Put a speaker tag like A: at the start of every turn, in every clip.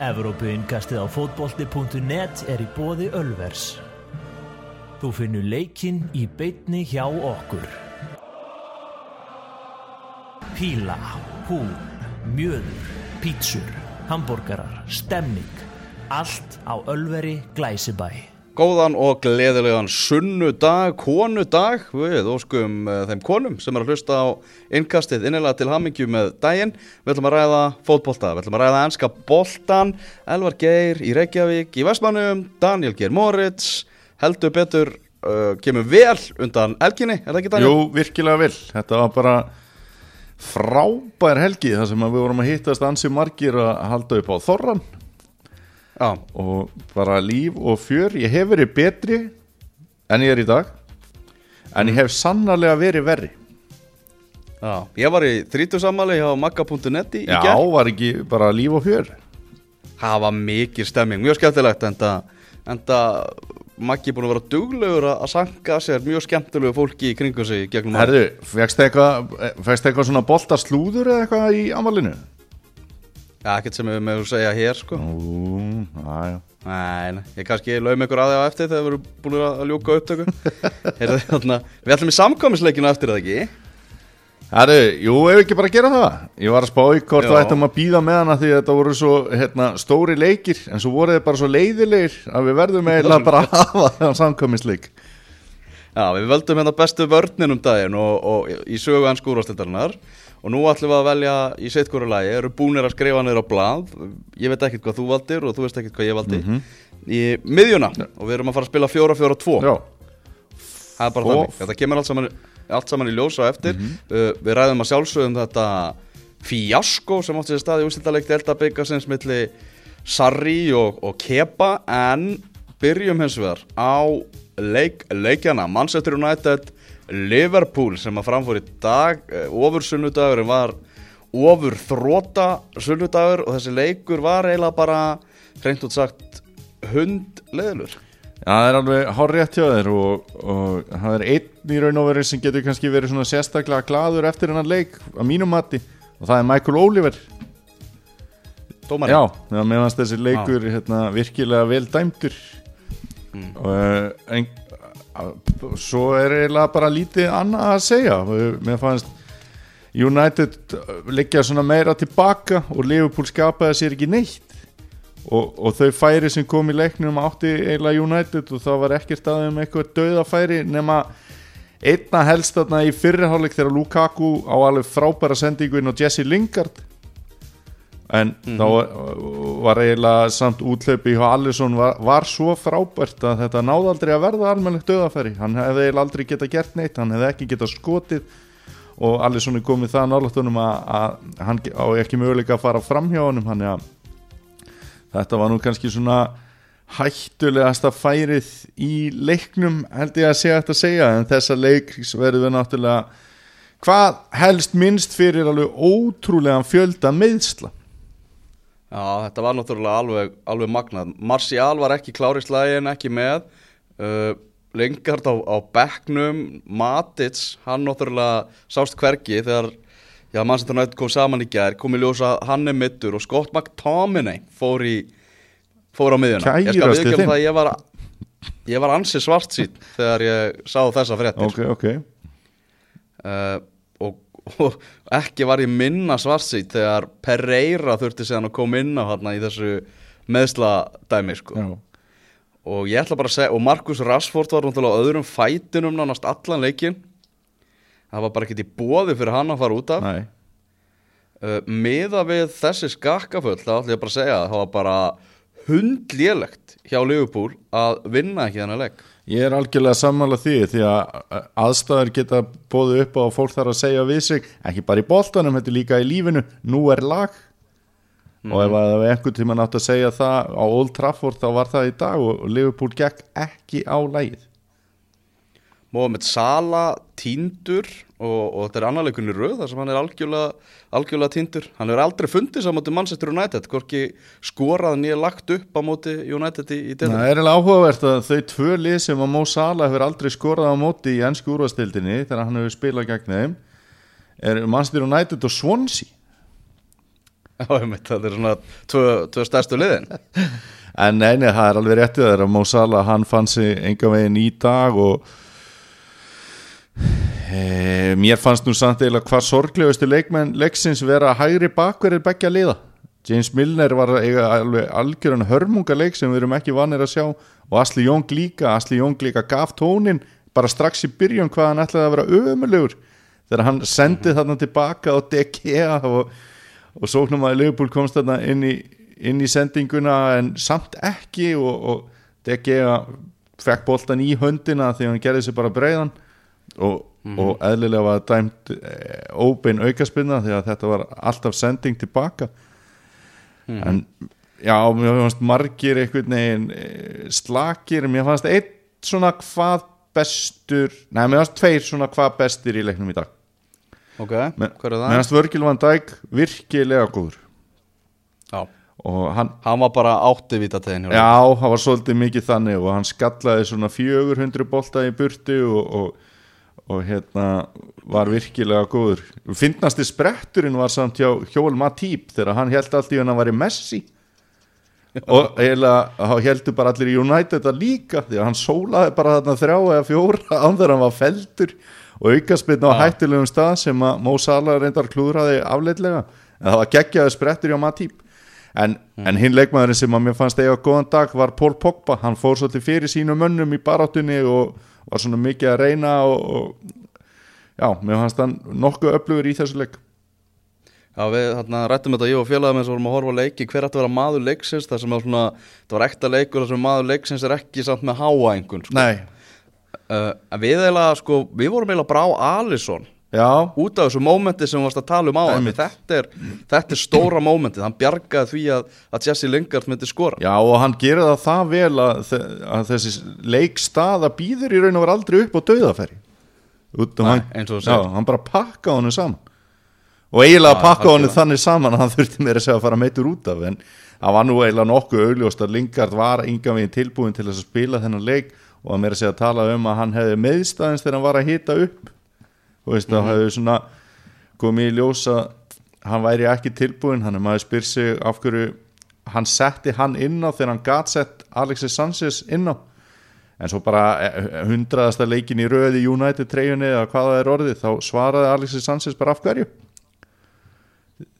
A: Evrópuinkastið á fótbolti.net er í bóði Ölvers. Þú finnur leikinn í beitni hjá okkur. Píla, hú, mjöður, pítsur, hambúrgarar, stemning. Allt á Ölveri Glæsibæ.
B: Góðan og gleðilegan sunnudag, konudag, við óskum uh, þeim konum sem er að hlusta á innkastið innilega til hamingju með daginn. Við ætlum að ræða fótbolta, við ætlum að ræða ennska boltan, Elvar Geir í Reykjavík, í Vestmannum, Daniel Geir Moritz, heldur betur, uh, kemur vel undan elginni, er það ekki Daniel?
C: Jú, virkilega vel. Þetta var bara frábær helgi þar sem við vorum að hittast ansi margir að halda upp á Þorran
B: Já,
C: og bara líf og fjör. Ég hef verið betri en ég er í dag en ég hef sannarlega verið verri.
B: já, ég var í þrítusamali hjá magga.net í, í
C: Já,
B: gerð.
C: var ekki bara líf og fjör.
B: Það var mikil stemming, mjög skemmtilegt enda, enda Maggi búin að vera duglegur að að sanga sér mjög skemmtilegu fólki í kringum sig gegnum
C: Herðu, fegst eitthvað fegst eitthvað svona boltaslúður eða eitthvað í amalinu?
B: Ekkert sem við meðum segja hér sko.
C: Ú, aðja.
B: Nei, ég kannski laum ykkur aðeins á eftir þegar við erum búin að ljúka upptöku. Við ætlum í samkvæmisleikinu eftir það ekki?
C: Herru, jú, ef ekki bara gera það? Ég var að spá í hvort það ættum að býða með hana því að þetta voru svo hérna, stóri leikir en svo voru þið bara svo leiðilegir að við verðum eiginlega bara að hafa það samkvæmisleik
B: Já, við völdum hérna bestu vörnin um daginn og, og í sögu enn skúrastildarinnar og nú ætlum við að velja í sittgóru lagi, eru búnir að skrifa niður á blað. Ég veit ekkert hvað þú valdir og þú veist ekkert hvað ég valdi. Í miðjuna og við erum að fara að spila fjóra fjóra tvo.
C: Já,
B: það er bara
C: Og-
B: þannig, þetta kemur allt saman, allt saman í ljós á eftir. Uh, við ræðum að sjálfsögum þetta fíasko sem átti sér stað í úsildaleik delta byggasins milli Sarri og, og Kepa en byrjum hins vegar á leik, leikjana. Manchester United Liverpool sem að framfór í dag uh, ofur sunnudagurinn var ofur þróta sunnudagur og þessi leikur var eiginlega bara hreint út sagt hundleðlur
C: Já, það er alveg hárrétt hjá þér og, og það er einn í raun og verið sem getur kannski verið svona sérstaklega gladur eftir hennan leik að mínum mati og það er Michael Oliver.
B: Dómari
C: Já, fannst þessi leikur hérna, virkilega vel dæmdur. Og uh, en, svo er eiginlega bara lítið annað að segja. Mér fannst United uh, liggja svona meira tilbaka og Liverpool skapaði sér ekki neitt. Og, og þau færi sem kom í leiknum átti eiginlega United og það var ekkert aðeins um eitthvað döðafæri nema einna helst þarna í fyrriháleik þegar Lukaku á alveg frábæra sendingu inn á Jesse Lingard en þá var eiginlega samt útlaupi hjá Alisson var, var svo frábært að þetta náði aldrei að verða almennilegt döðafæri hann hefði eiginlega aldrei getað gert neitt hann hefði ekki getað skotið. Og Alisson er komið það náttúrulega að, að hann á ekki möguleika að fara fram hjá honum hann að þetta var nú kannski svona hættulegasta færið í leiknum held ég að segja þetta að segja. En þessa leik verður við náttúrulega hvað helst minnst fyrir alveg ótrúlegan fjölda meðsla
B: Já, þetta var náttúrulega alveg, alveg magnað. Martial var ekki klár í slægin, ekki með. Uh, Lingard á, á bekknum, Matits, hann náttúrulega sást hvergi þegar já, Manchester United kom saman í gær, kom í ljósa hann er mittur og Scott McTominay fór í fór á miðjuna. Ég skal
C: Kærasti
B: viðkjöna
C: þinn.
B: það að ég var, ég var ansi svart sín þegar ég sá þessa fréttir.
C: ok, ok
B: uh, og, og ekki var ég minna svartsýtt þegar Pereira þurfti síðan að koma inn á hérna í þessu meðsladæmi sko. Og ég ætla bara að segja og Markus Rashford var náttúrulega á öðrum fætinum nánast allan leikin það var bara ekkert í bóði fyrir hann að fara út af. Uh, miða við þessi skakkaföll þá ætla ég bara að segja að það var bara hundlélegt hjá Liverpool að vinna ekki þennan leik?
C: Ég er algjörlega sammála því því að aðstæður geta bóðu upp á að fólk þarf að segja við sig ekki bara í boltanum, þetta er líka í lífinu. Nú er lag. Og ef að ef einhvern tíma nátt að segja það á Old Trafford þá var það í dag og Liverpool gekk ekki á lagið
B: Mohamed Salah týndur og, og þetta er annarleikunni röð þar sem hann er algjörlega, algjörlega týndur. Hann hefur aldrei fundið sá móti Manchester United hvorki skorað nýja lagt upp á móti United í, í
C: Það
B: delum
C: er eiginlega áhugavert að þau tvö lið sem að Mo Salah hefur aldrei skorað á móti í ennsku úrvastildinni þegar hann hefur spilað gegn þeim er Manchester United og Swansea.
B: Já, ég veit, þetta er svona tvö, tvö stærstu liðin.
C: En neini, það er alveg réttið þeirra Mo Salah, hann fann sig enga veginn í dag og e, mér fannst nú samt eiginlega hvað sorglegustu leikmenn leiksins vera hægri bakverðir beggja liða. James Milner var algjörðan hörmunga leik sem við erum ekki vanir að sjá og Asli Jóng líka, Asli Jóng líka gaf tónin bara strax í byrjun hvað hann ætlaði að vera ömulegur þegar hann sendið þarna tilbaka og DK og, og sóknum að Leopold komst þarna inn í, inn í sendinguna en samt ekki og, og DK fekk boltan í höndina því hann gerði sér bara breiðan og, og eðlilega var dæmt e, óbein aukaspinna því að þetta var alltaf sending tilbaka. En já, mér fannst margir einhvern veginn eh, slakir, mér fannst einn svona hvað bestur nei, mér fannst tveir svona hvað bestir í leiknum í dag.
B: Ok,
C: mér
B: hver er
C: mér
B: það?
C: fannst Vörgil Van Dijk virkilega góður.
B: Já,
C: og hann,
B: hann var bara átti vítategin
C: já, hann var svolítið mikið þannig og hann skallaði svona 400 bolta í burtu og, og, og hérna var virkilega góður. Finnasti spretturinn var samt hjá Hjól Matýp þegar hann held allt í hann að var í Messi. Og eiginlega heldur bara allir í United þetta líka því að hann sólaði bara þarna þrjá eða fjóra án þegar hann var feldur og aukaspilna á
B: Já.
C: hættulegum stað sem að Mo Salah reyndar klúðraði afleitlega. En það var geggjaði sprettur hjá Matip. En, en hinn leikmaðurinn sem að mér fannst eiga góðan dag var Paul Pogba. Hann fór svolítið fyrir sínu mönnum í baráttunni og var svona mikið að reyna og, og já, mér fannst hann nokkuð öflugur í þessu leik.
B: Já, við þarna rættum þetta ég og félagum eins og vorum að horfa á leiki hver ætti að vera maður leiksins þar sem að svona, það var ekta leikur þar sem maður leiksins er ekki samt með háa einhvern sko.
C: Nei,
B: uh, við eiginlega, sko, við vorum eiginlega bara á Alisson
C: já,
B: út af þessu mómenti sem við varst að tala um á þetta er, þetta er stóra mómentið. Hann bjargaði því að, að Jesse Lingard myndi skora.
C: Já og hann gerir það það vel að, að þessi leikstaða býður í raun og var aldrei upp á
B: Nei,
C: hann, bara pakka honum saman. Og eiginlega
B: Já,
C: pakka honum
B: algjörlega.
C: þannig saman að hann þurfti meira að fara meitur út af en það var nú eiginlega nokkuð augljóst að Lingard var yngan veginn tilbúin til að spila þennan leik og að meira að segja að tala um að hann hefði meðstæðins þegar hann var að hita upp og veist það hefði svona komið í ljós að hann væri ekki tilbúin hann er maður spyr sig af hverju hann setti hann inn á þegar hann gat sett Alexis Sanchez inn á. En svo bara eh, hundraðasta leikin í röði United treyjunni eða hvað það er orðið þá svaraði Alexis Sanchez bara af hverju?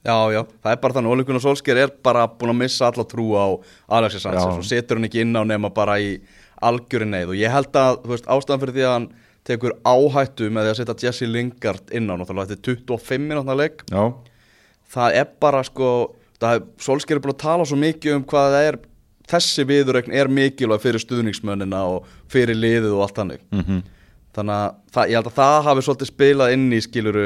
B: Já, já, það er bara þannig, Ole Gunnar Solskjær er bara búin að missa alla trú á Alexis Sanchez
C: Já.
B: og setur hann ekki inn á nema bara í algjörin neyð. Og ég held að, veist, ástæðan fyrir því að hann tekur áhættu með því að setja Jesse Lingard inn á, náttúrulega þetta er 25 minútna leik.
C: Já,
B: það er bara sko Solskjær er búin að tala svo mikið um hvað það er þessi viðurregn er mikilvæg fyrir stuðningsmönnina og fyrir liðið og allt hannig
C: mm
B: þannig að það, ég held að það hafi svolítið spilað inn í skiluru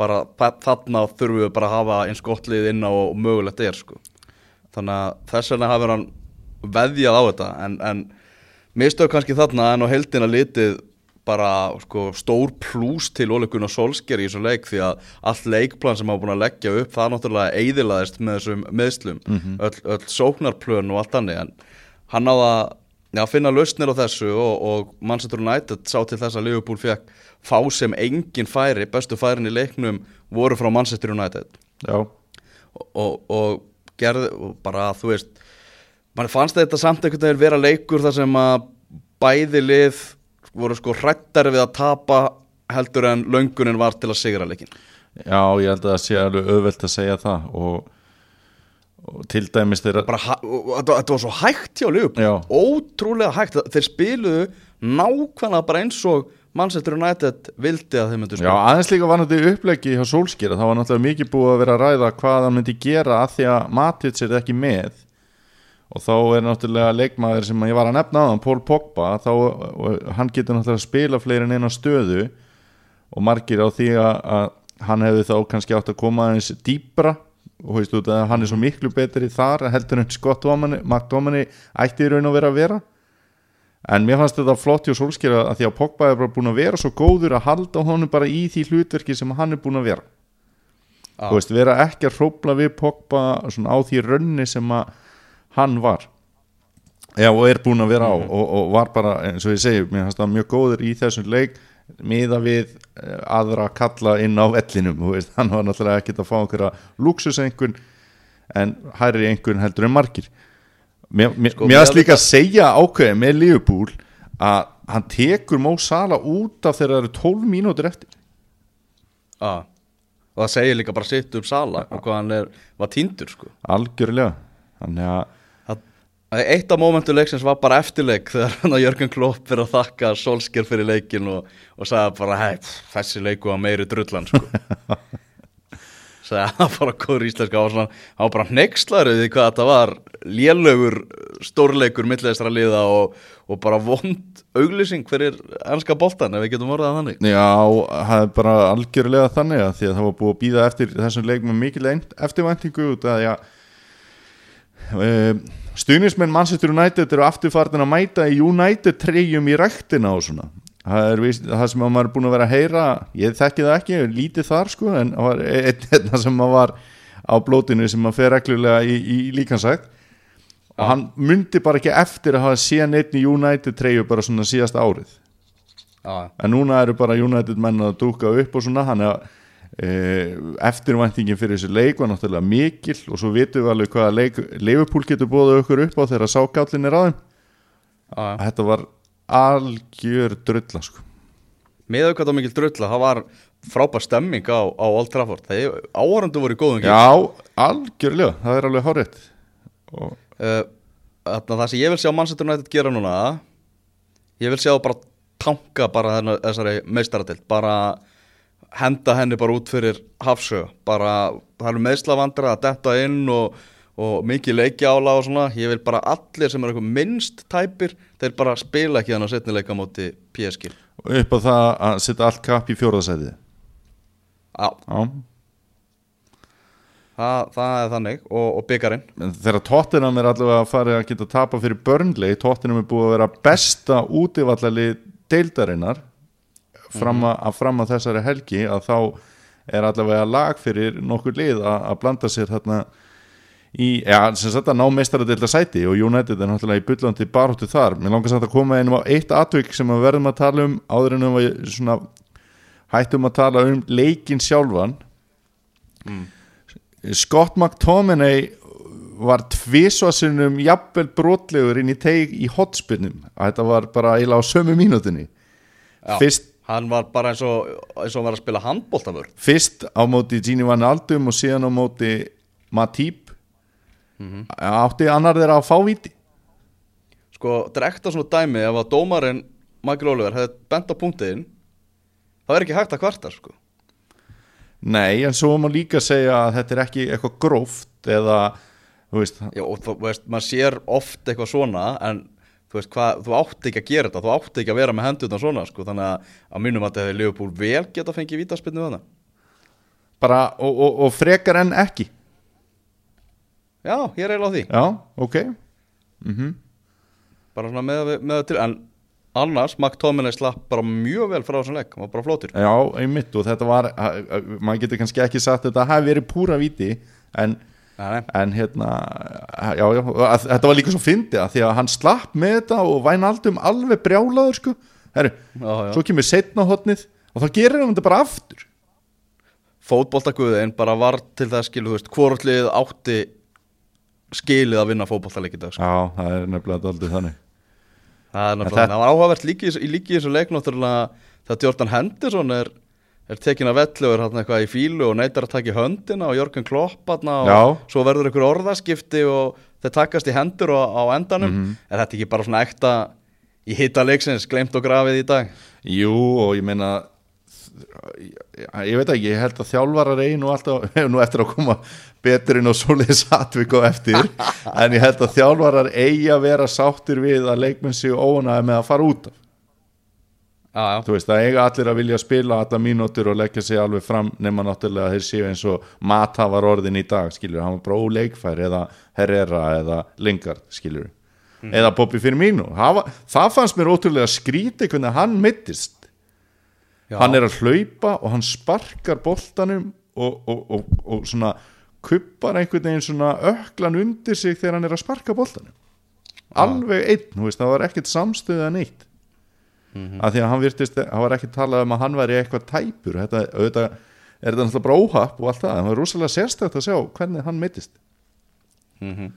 B: bara þa- þarna þurfum við bara að hafa eins gott lið inn á og mögulegt er sko. þannig að þess vegna hafur hann veðjað á þetta en, en mistöð kannski þarna en á heldina litið bara sko, stór plús til óleikun og solsker í þessu leik því að allt leikplan sem hafa búin að leggja upp það náttúrulega eiðilaðist með þessum meðslum öll, öll sóknarplön og allt annir en hann á að já, finna lausnir á þessu og, og Manchester United sá til þess að Liverpool fekk fá sem engin færi, bestu færin í leiknum voru frá Manchester United. Og, og, og gerði bara þú veist mann fannst þetta samt einhvern veginn vera leikur þar sem að bæði lið voru sko hrættari við að tapa heldur en löngunin var til að sigra leikin
C: já, ég held að það sé alveg auðvelt að segja það og, og til dæmis þeirra
B: þetta var svo hægt hjá
C: Já.
B: ótrúlega hægt, þeir spiluðu nákvæmlega bara eins og Manchester United vildi að þeir myndu
C: Já,
B: spila
C: aðeins líka var þetta uppleggi hjá Solskjera það var náttúrulega mikið búið að vera að ræða hvað hann myndi gera að því að Matits er ekki með og þá er náttúrulega leikmaður sem ég var að nefna á hann, Pól Pogba þá, hann getur náttúrulega að spila fleiri en eina stöðu. Og margir á því að, að hann hefði þá kannski átt að koma aðeins dýbra og veist út að hann er svo miklu betri þar heldur en Scott Domini, Mark Domini ætti í raun og vera að vera. En mér fannst þetta flott hjá Solskjera að því að Pogba er bara búin að vera svo góður að halda honum bara í því hlutverki sem hann er búin að vera.
B: Já.
C: þú veist, vera ekki að hrópla við Pogba svona á því rönni sem að hann var. Já, og er búin að vera á og, og var bara, eins og ég segi, mér fannst það mjög góður í þessum leik miða við eh, aðra kalla inn á vellinum, þú veist, hann var náttúrulega ekkert að fá einhverja luxusengun en hærri einhvern heldur en margir. Mér, mér,
B: Sko,
C: að líka að segja ákveðið með Liverpool að hann tekur Mó Sala út af þegar það eru 12 mínútur eftir.
B: Já, og það segir líka bara sitt um Sala og hvað hann er, var týndur sko.
C: Algjörlega. Þannig að
B: að Eitt af mómentu leiksins var bara eftirleik þegar hann að Jörgen Klopp er að þakka Solskjær fyrir leikin og, og sagði bara hei, þessi leiku var meiri drullan sko. sagði hann bara góður íslenska og svona, hann var bara hnekslaður því hvað þetta var lélögur stórleikur milliðistra liða og, og bara vond auglýsing fyrir ennska boltan ef við getum orðað það þannig
C: Já, það er bara algjörlega þannig að því að það var búið að býða eftir þessum leik með mikil eftirvæntingu út að já um, stuðnismenn Manchester United eru afturfartin að mæta í United treyjum í ræktina og svona. Það er víst, það sem að maður er búin að vera að heyra ég þekki það ekki, lítið þar sko en það var einn einn sem að var á blótinu sem að fer reglulega í, í líkansækt og hann myndi bara ekki eftir að hafa síðan einn í United treyju bara svona síðasta árið.
B: Já,
C: en núna eru bara United menn að dúka upp og svona hann að e, eftirvæntingin fyrir þessi leik var náttúrulega mikil og svo vitum við alveg hvaða Leifupúl getur búið okkur upp á þegar sákállin er á
B: já, já.
C: þetta var algjör drulla sko.
B: með auðvitað mikil drulla, það var frábær stemming á, á Old Trafford. Þegar áhörundu voru í góðum gíl
C: já, algjörlega, það er alveg hárétt og
B: uh, það sem ég vil sjá Manchester United gera núna ég vil sjá það bara tanka bara þessari meistaradelt bara henda henni bara út fyrir hafsö bara, það eru meðslavandra að detta inn og, og mikið leiki ála og svona, ég vil bara allir sem er eitthvað minnst tæpir, þeir bara spila ekki þannig að setni leika móti PSG
C: og upp á það að setja allt kapp í fjórðasæði
B: Já,
C: já.
B: Það, það er þannig. Og, og byggarinn
C: En þegar Tottenham er allavega að fara að geta tapa fyrir Burnley, Tottenham er búið að vera besta útivallali deildarinnar fram að, að fram að þessari helgi að þá er allavega lag fyrir nokkur lið að, að blanda sér þarna í, já, sem sagt að ná meistaradeilda sæti og United er náttúrulega í byllandi baróttu þar, mér langar samt að koma einum á eitt atvik sem við verðum að tala um áður en við svona hættum að tala um leikin sjálfan. Scott McTominay var tvisvarsinnum jafnvel brotlegur inn í teig í hotspinnum þetta var bara eiginlega á sömu mínútinni
B: Já,
C: fyrst,
B: hann var bara eins og, eins og hann var að spila handbóltafur
C: fyrst á móti Gini Van Aldum og síðan á móti Matip. Átti annar þeirra að fá víti?
B: Sko, þetta er ekta svona dæmi ef að dómarinn Michael Oliver hefði bent á punktiðin það er ekki hægt að kvarta sko.
C: nei, en svo má líka segja að þetta er ekki eitthvað gróft eða, þú veist
B: Já, og þú veist, maður sér oft eitthvað svona en þú veist hvað, þú átti ekki að gera þetta þú átti ekki að vera með hendurna svona sko, þannig að að mínum að þetta hefði Leopold vel geta fengið vítaspinnu þannig
C: bara, og, og, og frekar en ekki?
B: Já, ég er eiginlega á því.
C: Já, ok.
B: Bara svona með, með til en annars, McTominay slapp bara mjög vel frá þessum leik, hann var bara flótur
C: Já, einmitt og þetta var að- að- maður getur kannski ekki sagt þetta hafi verið púra víti en, en hérna já, já, að, þetta var líka svo fyndið að því að hann slapp með þetta og væn aldum alveg brjálaður sko. Herru,
B: já,
C: svo kemur setna hotnið og þá gerir hann þetta bara aftur.
B: Fótboltaguðin bara var til það skilu, þú veist, hvortlið átti skilið að vinna fótboltaleik í dag sko.
C: Já, það er nefnilega aldrei þannig.
B: Það er náttúrulega, það var áhugavert líki, í líki í þessu leik náttúrulega þegar Jordan Henderson er, er tekin að velli og er hann eitthvað í fílu og neytar að taka í höndina og Jörgen Klopp hann og
C: Já.
B: svo verður ykkur orðaskipti og þeir takast í hendur og, á endanum
C: Mhm.
B: er þetta ekki bara svona ekta í hitta leiksins, glemt og grafið í dag
C: Jú, og ég meina ég veit ekki, ég held að þjálfarar eigi nú alltaf, nú eftir að koma betur inn á svoleiðis atvik og eftir en ég held að þjálfarar eigi að vera sáttir við að leikmenn séu óanaði með að fara út af
B: já,
C: þú veist, það eiga allir að vilja spila alla mínútur og leggja sig alveg fram nema náttúrulega þeir séu eins og Mata var orðin í dag, skilur, hann var bara óleikfær eða Herrera eða Lingard, skilur eða Bobby Firmino. Það, það fannst mér ótrúlega skríti hvernig hann mittist.
B: Já.
C: hann er að hlaupa og hann sparkar boltanum og, og, og, og svona kuppar einhvern veginn svona öklan undir sig þegar hann er að sparka boltanum. Alveg einn, þú veist, það var ekkert samstöða neitt mm að því að hann virtist, það var ekkert talað um að hann væri eitthvað tæpur, þetta, auðvitað er þetta náttúrulega bara óhapp og allt það, það var rosalega sérstætt að sjá hvernig hann mittist
B: um,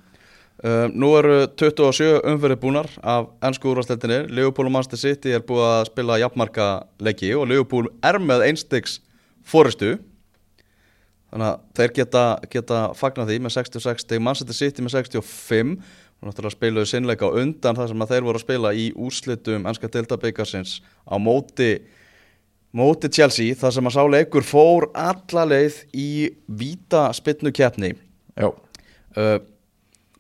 B: Nú eru 27 umferðir búnar af ennsku úrvarsleitinni Liverpool og Manchester City er búið að spila jafnmarka leiki og Liverpool er með einstegs fóristu þannig að þeir geta, geta fagnað því með 66 stig, Manchester City með 65 og náttúrulega spiluðu sinnleika undan þar sem að þeir voru að spila í úrslitum ennska deltabikarsins á móti móti Chelsea þar sem að sá leikur fór alla leið í víta spinnu keppni.
C: Já,
B: uh,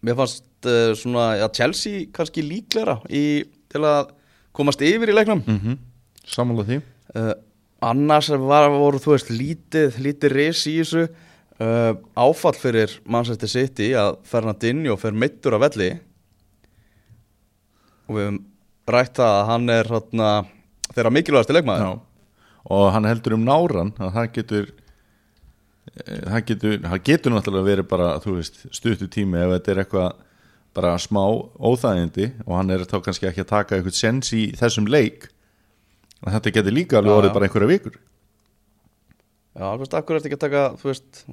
B: mér fannst uh, svona að Chelsea kannski líklæra í, til að komast yfir í leiknum.
C: Mm samanlega því.
B: Uh, annars var, voru þú veist lítið, lítið ris í þessu uh, áfall fyrir Manchester City að Fernandinho fer mittur af velli. Og við höfum rætt það að hann er hátna, þeirra mikilvægasti leikmaður.
C: Já. og hann heldur um náran að það getur eh, það getur, það getur náttúrulega verið bara veist, stuttu tími ef þetta er eitthvað bara smá óþægindi og hann er þá kannski ekki að taka eitthvað sens í þessum leik að þetta getur líka alveg orðið bara einhverja vikur.
B: Já, þú veist, akkur eftir ekki að taka þú veist,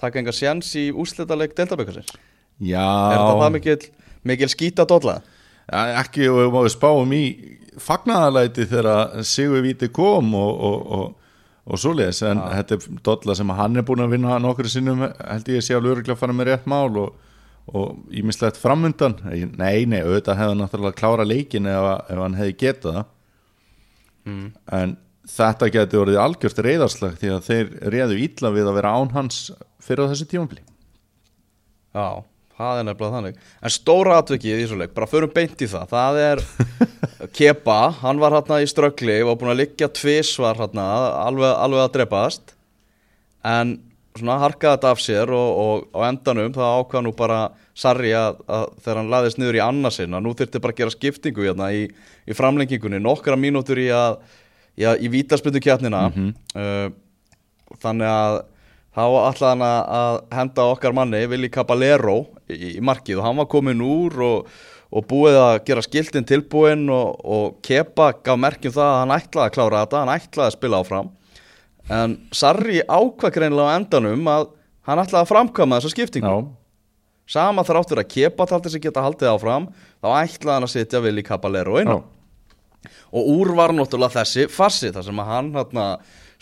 B: taka enga sjans í úrslitaleg deltabikarsins
C: Já,
B: er þetta það mikil, mikil skýta dolla?
C: ja, ekki og við spáum í fagnaðalæti þegar Sigur Víti kom og, og, og, og svoleiðis en þetta er dolla sem hann er búin að vinna nokkur sinnum held ég sé alveg öruglega að fara með rétt mál og, og ímislegt framundan nei, nei, auðvitað hefði hann náttúrulega klára leikin ef, ef hann hefði getað það.
B: Mm.
C: en þetta geti orðið algjört reyðarslag því að þeir réðu illa við að vera án hans fyrir á þessu tímabili.
B: Já, það er nefnilega þannig. En stóra atvikið í þessu leik, bara förum beint í það. Það er Kepa, hann var hérna í ströggli og búin að liggja tvisvar hérna, alveg, alveg að drepast. En svona harkaði þetta af sér og, og á endanum það ákvað nú bara Sarri að, að þegar hann laðist niður í annarsinn að nú þyrfti bara að gera skiptingu hérna í, í framlengingunni, nokkra mínútur í að í, að- í vítaspyndu kjarnina uh, þannig að þá ætlaði hann að- henda okkar manni Willi Caballero í, í markið. Og hann var komin úr og, og búið að gera skiltin tilbúin og, og Kepa gaf merkjum það að hann ætlaði að klára þetta, hann ætlaði að spila áfram. En Sarri ákvað greinlega á endanum að hann ætlaði að framkvæma þessa skiptingu.
C: Já,
B: sama þráttur að Kepa taldi sig geta haldið áfram þá ætlaði hann að sitja Willi Caballero inn. Á
C: já,
B: og úr var náttúrulega þessi farsi þar sem að hann hérna,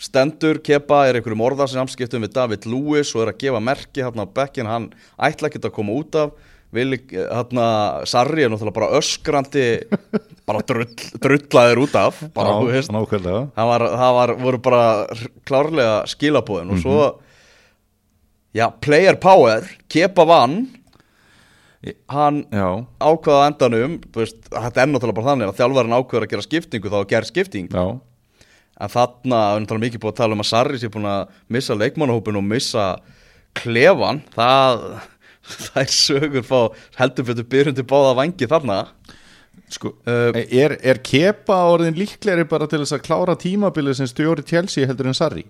B: stendur kepa er einhverjum orðarsamskiptum við David Lewis og er að gefa merki hérna á bekkin hann ætla ekki að koma út af. Vili, hérna, Sarri er náttúrulega bara öskrandi bara drull, drullaður út af bara, þú veist, það, var, var, voru bara klárlega skilabóðin og svo já, player power kepa vann hann
C: Já,
B: ákvaða endanum veist, þetta er náttúrulega bara þannig að þjálfarinn ákveður að gera skiptingu þá að gera skipting.
C: Já,
B: en þarna, við erum talað mikið búið að tala um að Sarri sé búin að missa leikmannahópin og missa klefan það, það er sögur fá heldur fyrir byrjundi báða vangi þarna.
C: Sko
B: Uh,
C: er, er Kepa orðin líklegri bara til þess að klára tímabilið sem stjóri Chelsea heldur en Sarri?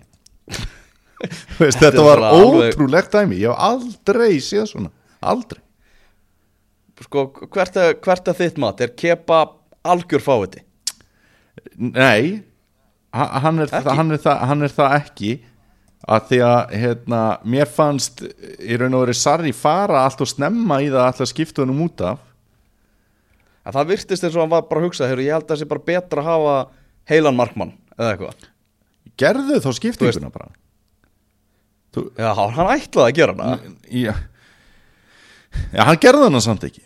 C: Veist,
B: Þetta
C: var ótrúlegt dæmi. Ég hef aldrei séð svona. Aldrei
B: sko, hvert er, hvert er þitt mat? Er Kepa algjör fáviti?
C: nei. Ha- hann er, það, hann, er það, hann er það ekki að því að hérna, mér fannst í raun og verið Sarri fara allt og snemma í það alltaf skipta honum út af.
B: En það virtist eins og hann var bara að hugsa heyrðu, ég held að það sé bara betra að hafa heilan markmann eða eitthvað.
C: Gerðu þá skiptinguna bara. Þú,
B: Já, hann ætlaði að gera hana.
C: Já, já, hann gerði hana samt ekki.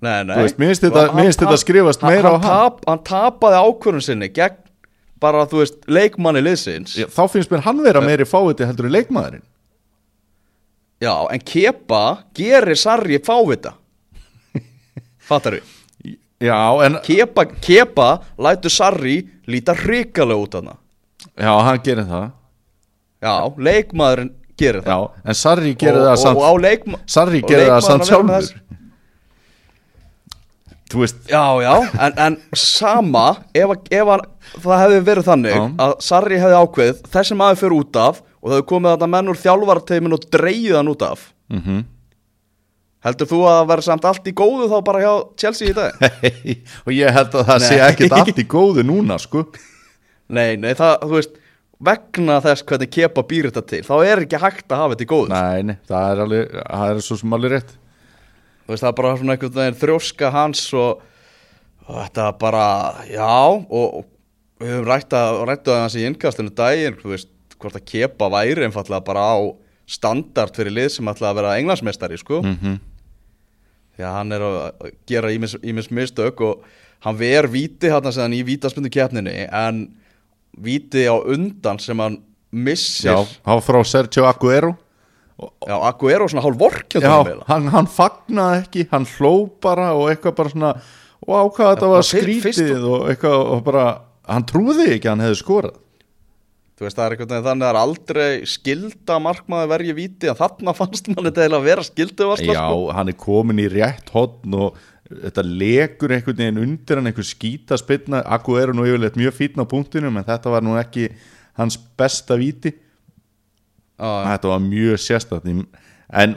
B: Nei, nei.
C: Þú veist, mér finnst þetta-
B: Hann-
C: þetta
B: hann-
C: skrifast
B: hann-
C: meira á
B: hann,
C: hann.
B: tap, hann tapaði ákvörðun sinni gegn bara, þú veist, leikmanni liðsins.
C: Já, þá finnst mér hann vera meiri fáviti heldur en leikmaðurinn.
B: Já, en Kepa gerir Sarri fávita. Fattar við?
C: Já, en
B: Kepa, Kepa lætur Sarri líta hrikalega út hana
C: Já, hann gerir það.
B: Já, leikmaðurinn gerir það
C: Já, en Sarri gerir það samt
B: og á leikma
C: Sarri gerir það samt sjálfur Þú veist
B: Já, já, en, en sama ef, að- ef að, það hefði verið þannig
C: Já.
B: að Sarri hefði ákveð þessi maður fyrir út af og það hefði komið þetta menn úr þjálfarteimin og dreigið hann út af
C: mm
B: Heldur þú að það verði samt allt í góðu þá bara hjá Chelsea í dag?
C: Og ég held að það sé
B: Nei.
C: ekkert allt í góðu núna, sko
B: Nei, nei, það, þú veist vegna þess hvernig kepa býr þetta til þá er ekki hægt að hafa þetta í góðu.
C: Nei, nei, það er alveg, það er svo sem alveg rétt.
B: Þú veist, það er bara svona einhvern veginn þrjóska hans og, og þetta bara, já og, og við höfum rætt að rættu að hans í innkastinu daginn, þú veist hvort að kepa væri einfallega bara á standard fyrir lið sem ætla að vera englandsmeistari, sko.
C: Mm -hmm.
B: því að hann er að gera ímis, mistök og hann ver víti hann sem hann í vítaspundu keppninni en víti á undan sem hann missir.
C: Já, hann frá Sergio Aguero.
B: Já, Aguero svona hálf vorkjönd
C: Já, hann, hann fagnaði ekki, hann hló bara og eitthvað bara svona og ákvaða þetta var skrítið og eitthvað og bara, hann trúði ekki að hann hefði skorað.
B: Þú veist, það er veginn þannig að það er aldrei skilda markmaði vergi víti en þarna fannst mann þetta eiginlega að vera skildu
C: Já, hann er komin í rétt hotn og þetta legur einhvern veginn undir hann einhver skýta spilna Aguero nú yfirleitt mjög fítn á punktinum en þetta var nú ekki hans besta víti.
B: Já,
C: þetta var mjög sérstætt en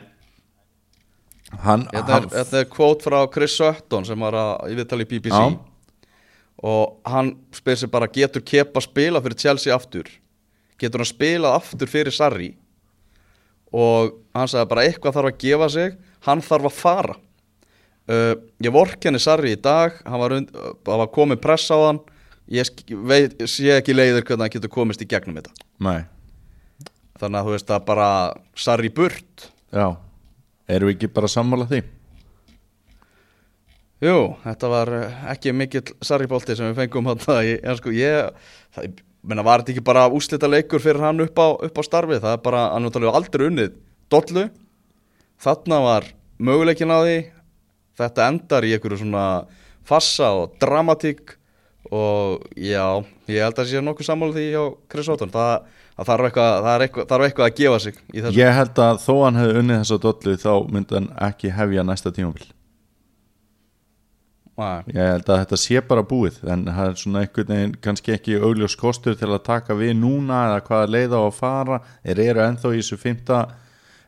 C: hann,
B: Þetta er,
C: hann
B: þetta er kvót frá Chris Sutton sem var að, ég viðtali í BBC
C: Já.
B: og hann spyr sér bara getur Kepa spila fyrir Chelsea aftur? Getur hann spilað aftur fyrir Sarri? Og hann sagði bara eitthvað þarf að gefa sig hann þarf að fara uh, ég vorkenni Sarri í dag. Hann var, und, það var komið press á hann. Ég veit, sé ekki leiður hvernig hann getur komist í gegnum þetta.
C: Nei,
B: þannig að þú veist að bara Sarri burt.
C: Já. Erum við ekki bara sammála því?
B: Jú, þetta var eh, ekki mikill sarribolti sem við fengum þetta í, en sko ég, það, ég menna var þetta ekki bara úslita leikur fyrir hann upp á, upp á starfið, það er bara, hann náttúrulega aldrei unnið dollu, þarna var möguleikin á því, þetta endar í einhverju svona fassa og dramatík og já, ég held að sé nokkuð sammála því hjá Chris Otton, það, það eitthvað, það er eitthvað, að gefa sig
C: ég held að þó hann hefði unnið þessa dollu þá myndi hann ekki hefja næsta tímabil.
B: Nei.
C: Ég held að þetta sé bara búið en það er svona einhvern veginn kannski ekki augljós kostur til að taka við núna eða hvaða leið á að fara. Þeir eru ennþá í þessu fymta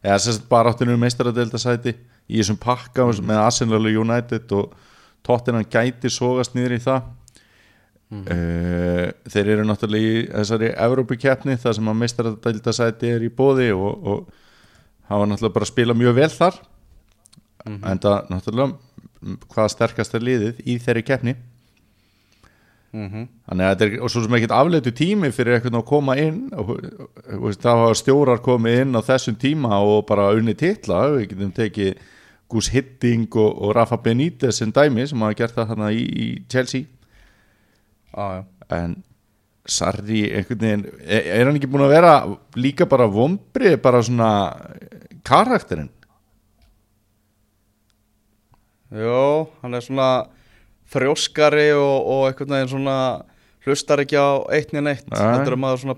C: eða sérst bara áttunum meistaradeildasæti í þessum pakka með Arsenal og United og Tottenham gæti sogast niður í það. Mm. þeir eru náttúrulega í þessari Evrópukeppni þar sem að meistaradeildasæti er í bóði og, og hafa náttúrulega bara spila mjög vel þar. En það náttúrulega hvaða sterkast er liðið í þeirri keppni?
B: Mm
C: þannig að þetta er og svo sem ekkert afleitu tími fyrir eitthvað að koma inn og, og, og það hafa stjórar komið inn á þessum tíma og bara unni titla við getum tekið Gus Hidding og, og Rafa Benítez sem dæmi sem hafa gert það hana í, í Chelsea
B: já.
C: en Sarri einhvern veginn er, er hann ekki búin að vera líka bara vombri bara svona karakterinn
B: Jó, hann er svona þrjóskari og, og einhvern veginn svona hlustar ekki á eitt niður neitt
C: Nei.
B: þetta er maður svona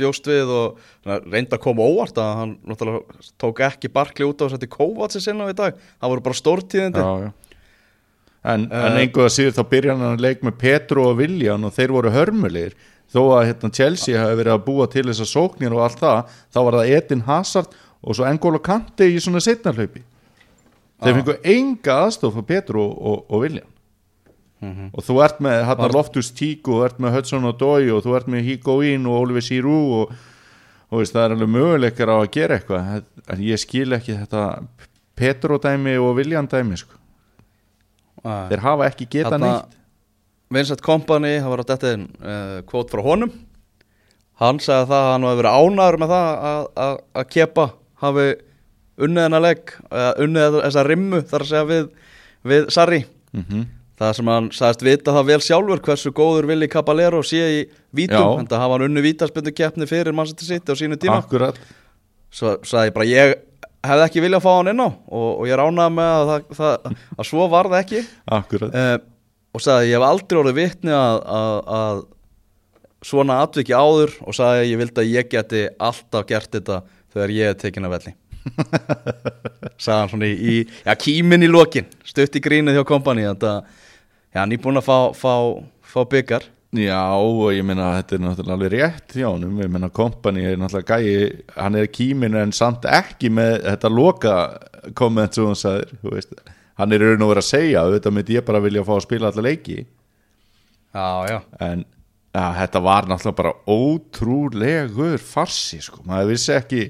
B: bjóst við og reyndi að koma óvart að hann náttúrulega tók ekki barkli út á þess að þetta Kovacs sinna í dag, það voru bara stórtíðindi.
C: En,
B: Eh.
C: en einhver að síður þá byrja hann að leik með Petru og Viljan og þeir voru hörmulegir þó að hérna, Chelsea hafi verið að búa til þessar sóknir og allt það þá var það Edin Hazard og svo Engolo Kante í svona setnarhlaupi þeir
B: Já.
C: fengu enga aðstof fyrir Petru og, og, og Viljan og þú ert með hérna, Loftus Tíku og ert með Hudson Dói og þú ert með Higuain og Oliver Giroud og, og veist, það er alveg möguleikar á að gera eitthvað. En ég skil ekki þetta Petru dæmi og Viljan dæmi sko.
B: Þeir...
C: hafa ekki geta
B: Þarna-
C: neitt.
B: Vincent Kompany, það var á þetta uh, kvót frá honum. Hann sagði það að hann var verið ánæður með það að, að, að kepa hafi unnið hennar legg unnið þessa rimmu þar að segja við, við Sarri.
C: Mm
B: Það sem hann sagðist vita það vel sjálfur hversu góður Willi Caballero sé í vítum, en það hafa hann unnu vítaspindu keppni fyrir Manchester City á sínu tíma.
C: Akkurat.
B: Svo sagði ég bara ég hefði ekki viljað fá hann inn á og, og ég ránaði með að, það, það, að svo var það ekki.
C: Akkurat.
B: Uh, og sagði ég hef aldrei orðið vitni að, að, að svona atviki áður. Og sagði ég vildi að ég geti alltaf gert þetta þegar ég er tekin að velli. Sagði hann svona í, í já, kímin í lokin, stutt í grínið hjá kompani þetta, já, hann er búin að fá, fá, fá byggar
C: Já, og ég meina að þetta er náttúrulega alveg rétt hjá honum, ég meina kompani er náttúrulega gæi, hann er kíminu en samt ekki með þetta loka komment sem hann veist. Hann er raun og verið að segja, auðvitað myndi ég bara vilja fá að spila alla leiki.
B: Já, já,
C: en Já, þetta var náttúrulega bara ótrúlegur farsi sko, maður vissi ekki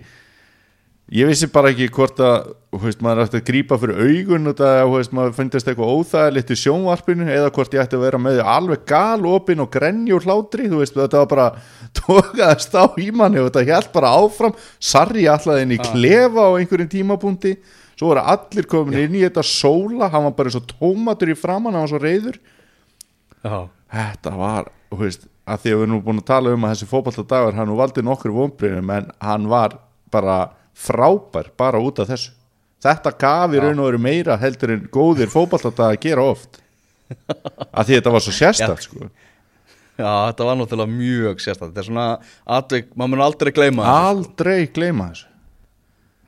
C: ég vissi bara ekki hvort að veist, maður ætti að grípa fyrir augun og það, veist, maður finnst eitthvað óþægilegt í sjónvarpinu eða hvort ég ætti að vera með alveg galopin og grenjur hlátri þú veist, þetta var bara tókaðast á í manni og þetta held bara áfram. Sarri alltaf inn í klefa á einhverjum tímapunkti, svo voru allir komin inn í þetta sóla, hann var bara svo tómatur í framann, hann var svo reyður
B: Já,
C: þetta var, þú veist, að því að við erum búin að tala um að þessi fótballtadagur hann valdi nokkur vonbriðum en hann var bara frábær bara út af þessu. Þetta gaf í raun og veru meira heldur en góðir fótballtadagar gera oft. Að því þetta var svo sérstætt sko.
B: Já, þetta var náttúrulega mjög sérstætt Þetta er svona atvik, maður mun aldrei gleyma þessu.
C: aldrei gleyma þessu.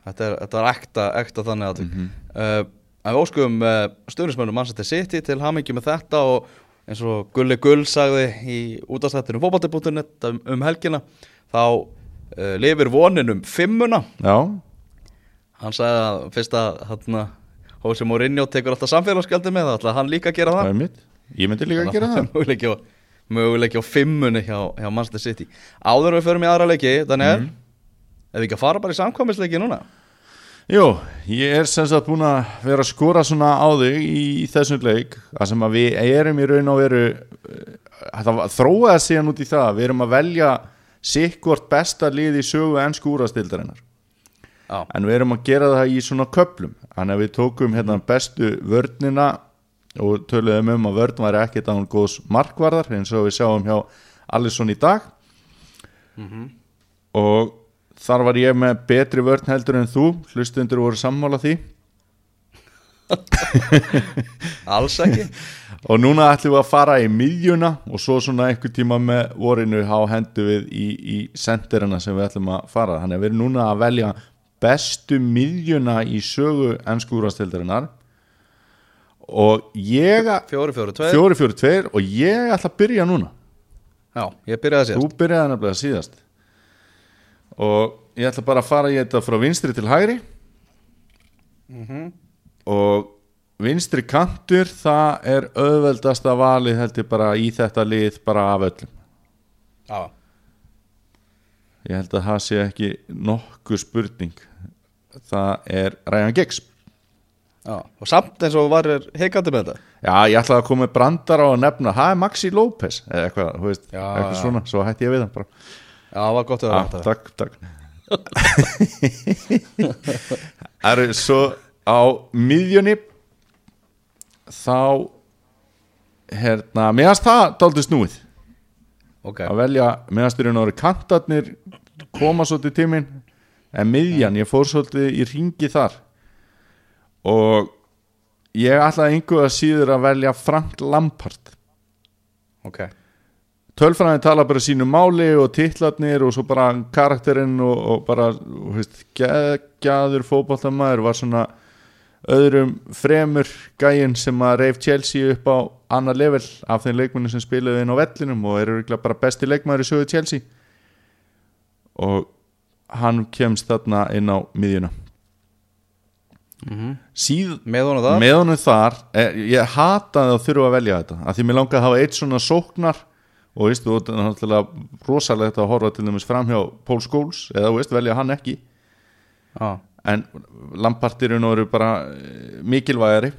B: Þetta, er, þetta var ekta, ekta þannig
C: Mhm.
B: uh, En við óskum uh, stöðnismönnum Manchester City til hamingi með þetta og eins og Gulli Gull sagði í útastættinu fótballtibútunet um, um helgina þá uh, lifir vonin um fimmuna.
C: Já,
B: Hann sagði að fyrst að hérna, Hósi Mourinho tekur alltaf samfélagsgjaldi með það ætlaði hann líka að gera
C: það. Er mitt ég myndi líka að gera það.
B: Möguleiki á, fimmunni hjá, hjá Manchester City. Áður við förum í aðra leiki þannig er, ef við ekki að fara bara í samkvæmisleiki núna?
C: Jú, ég er sem sagt búin að vera að skora svona á þig í þessum leik að sem að við erum í raun og veru eh, þróaði síðan út í það við erum að velja sikkvort besta lið í sögu ennsku úrastildarinnar
B: Já,
C: en við erum að gera það í svona köplum þannig að við tókum hérna bestu vörnina og töluðum um að vörn væri ekkert án góðs markvarðar eins og við sjáum hjá Alisson í dag. Og þar var ég með betri vörn heldur en þú. Hlustundur voru sammála því.
B: Alls ekki
C: og núna ætlum við að fara í miðjuna og svo svona einhver tíma með vorinu há hendu við í, í sendirina sem við ætlum að fara. Þannig að við erum núna að velja bestu miðjuna í sögu ennskúrastildarinnar og ég
B: Fjóri, fjóri, tveir.
C: Fjóri fjóri tveir og ég ætla að byrja núna.
B: Já, ég byrjaði að
C: þú
B: síðast
C: byrjaði nefnilega síðast. Og ég ætla bara að fara í þetta frá vinstri til hægri. Og vinstri kantur það er auðveldasta valið held ég bara í þetta lið bara af öllum.
B: Já,
C: ég held að það sé ekki nokkuð spurning. Það er Ryan Giggs.
B: Já, og samt eins og var heikandi með þetta.
C: Já ég ætla að koma brandar á að nefna það er Maxi López eða eitthvað, þú veist,
B: Já,
C: eitthvað
B: já.
C: svona svo hætti ég við hann bara.
B: Já, það var gott að
C: ah,
B: vera
C: takk, takk. Það eru svo á miðjunni þá hérna, meðast það dálítið snúið.
B: Ok,
C: að velja, meðast eru náður kantarnir koma svolítið tíminn en miðjan, ég fór svolítið í ringi þar. Og ég ætlaði einhver að síður að velja Frank Lampard.
B: Ok.
C: Tölfræðin tala bara sínu máli og titlarnir og svo bara karakterinn og, og bara, þú veist, geggjaður fótboltamæður var svona öðrum fremur gæinn sem að reif Chelsea upp á annar level af þeim leikmennu sem spilaði inn á vellinum og eru bara besti leikmæður í sögu Chelsea. Og hann kemst þarna inn á miðjuna. Síð,
B: Með honum það
C: með honum þar. Eh, ég hataði að þurfa að velja þetta að því mér langaði að hafa eitt svona sóknar. Og veist, þú er náttúrulega rosalegt að horfa til dæmis fram hjá Paul Scholes eða veist, velja hann ekki.
B: Já,
C: en Lampartirinn eru bara eh, mikilvægari.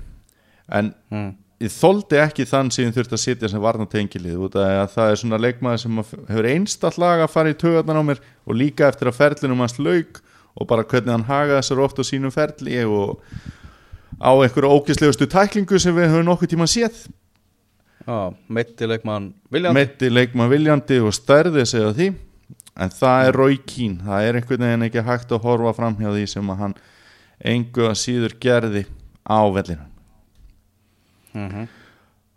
C: En
B: mm.
C: ég þoldi ekki þann sem þurfti að sitja sem varnatengilið það er svona leikmaður sem hefur einstall lag að fara í tögarnar á mér og líka eftir að ferlinum hans lauk og bara hvernig hann haga þessar oft á sínum ferli og á einhverju ógislegustu tæklingu sem við höfum nokkuð tíma séð.
B: Já meiti leikmann Viljan
C: meiti leikmann viljandi og stærði segja því en það er Rói Kín það er einhvern veginn ekki hægt að horfa fram hjá því sem að hann engu að síður gerði á vellinu
B: mm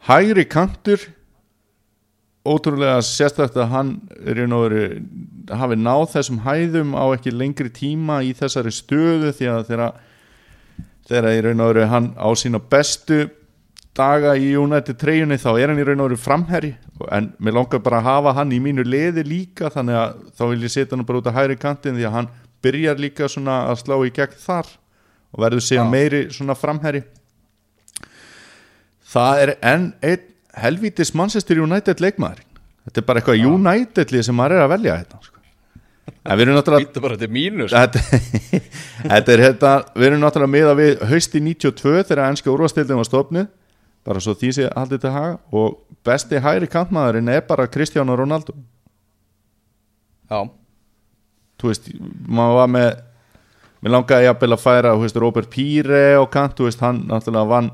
C: hægri kantur ótrúlega sérstætt að hann er í veru hafi náð þessum hæðum á ekki lengri tíma í þessari stöðu því að þegar þegar í raun og veru hann á sína bestu daga í United treyjunni þá er hann í raun og veru framherri en mér langar bara að hafa hann í mínu liði líka þannig að þá vil ég setja hann bara út á hægri kantin því að hann byrjar líka svona að slá í gegn þar og verður síðan
B: Já.
C: meiri svona framherri það er enn einn helvítis Manchester United leikmaður. Þetta er bara eitthvað United-lið sem maður er að velja þetta sko. en við erum náttúrulega þetta, er hérna við erum náttúrulega miða við hausti 92 þegar ennska úrvastildin var stofnið bara svo því sé haldið til haga. Og besti hæri kantmaðurinn er bara Cristiano Ronaldo.
B: Já,
C: þú veist, maður var með mér langaði jafnvel að færa veist, Robert Píre og kant þú veist, hann náttúrulega vann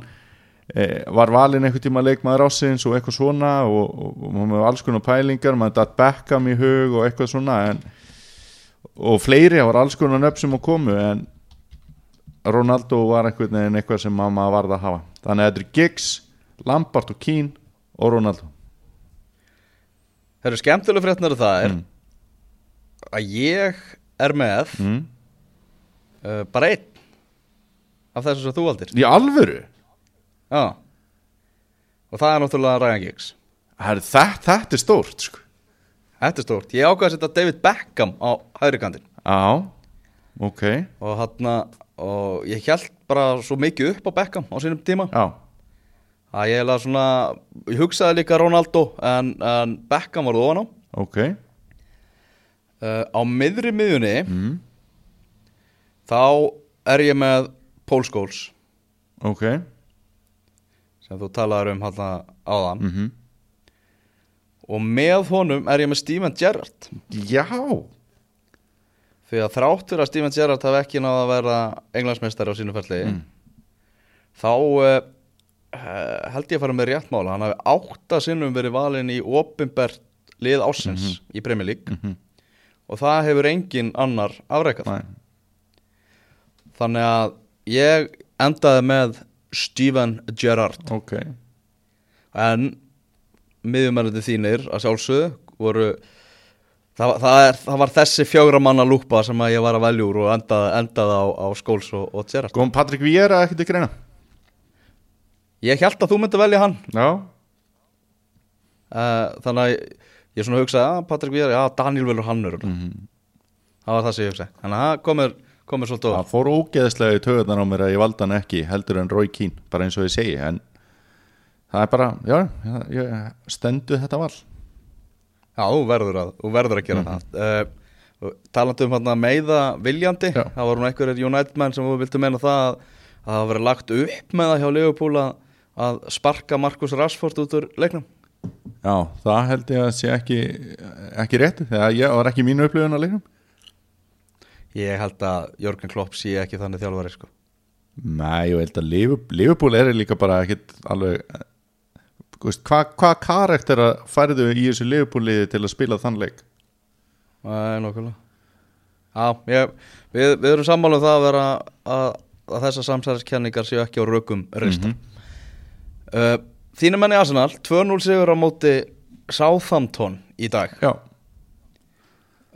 C: e, var valinn einhvern tíma leikmaður ásins og eitthvað svona og, og, og maður með alls konar pælingar, maður datt Beckham í hug og eitthvað svona en, og fleiri, var alls konar nöfn sem að komu en Ronaldo var einhvern veginn eitthvað sem maður varð að hafa þannig að þetta er Giggs, Lampard og Keane og Ronaldo.
B: Það eru skemmtilega fréttnar það er
C: Mm.
B: að ég er með
C: mm.
B: uh, bara einn af þessu sem þú valdir.
C: Í alvöru?
B: Já. Og það er náttúrulega Ryan Giggs.
C: Herri, þetta, þetta er stórt sko.
B: Þetta er stórt. Ég ákvað að setja David Beckham á hægri kantinn.
C: Já, ok.
B: Og hann og ég held bara svo mikið upp á Beckham á sínum tíma.
C: Já,
B: að ég að svona ég hugsaði líka Ronaldo en, en Beckham var ofan á.
C: Ok.
B: Uh, á miðri miðjunni
C: mm.
B: þá er ég með Paul Scholes.
C: Ok.
B: Sem þú talaður um hann áðan.
C: Mm
B: og með honum er ég með Steven Gerrard.
C: Já,
B: því að þráttur að Steven Gerrard hafi ekki náða að vera englandsmeistari á sínu ferli
C: Mm.
B: þá uh, held ég að fara með rétt mála hann hafi átta sinnum verið valinn í opinbert lið ásins í Premier League
C: Mhm.
B: og það hefur engin annar afreikað
C: Nei.
B: þannig að ég endaði með Steven Gerrard
C: ok
B: en miðjumennandi þínir að sjálfsögðu voru það, það, er, það var þessi fjögra manna lúpa sem ég var að velja úr og endaði, endaði á, á skóls og, og Gerrard.
C: Kom Patrik Viera ekki til greina?
B: Ég held að þú myndi velja hann.
C: Já,
B: uh, þannig að ég svona hugsaði að Patrik Víðar, já Daniel velur hann mm
C: Mhm.
B: það var það sem ég hugsaði. Þannig að það komur, komur svolítið
C: það fór ógeðslega í töðunar á mér að ég valda hann ekki heldur en Roy Keane, bara eins og ég segi en það er bara, já, já ég stendu þetta val
B: já, þú verður að, þú verður að gera það uh, talandi um hann að meiða viljandi,
C: Já.
B: það voru einhverjir United menn sem viltu meina það að, að það verið lagt upp með það hjá Liverpool að, að sparka Markus Rashford út úr leiknum
C: já, það held ég að sé ekki ekki rétt, þegar ég var ekki mínu upplifun að leiknum
B: ég held að Jörgen Klopp sé ekki þannig þjálfari sko.
C: Nei, ég held að Liverpool, Liverpool er líka bara ekkit alveg eh, hvað hva karaktera færðu í þessu Liverpool-liði til að spila þann leik?
B: Er nokkulega Já, ég, við, við erum sammála um það að vera að, að þessar samsæðiskenningar séu ekki á rökum rista mm
C: Mhm.
B: Þínum menni Arsenal 2-0 sigur á móti Southampton í dag
C: Já,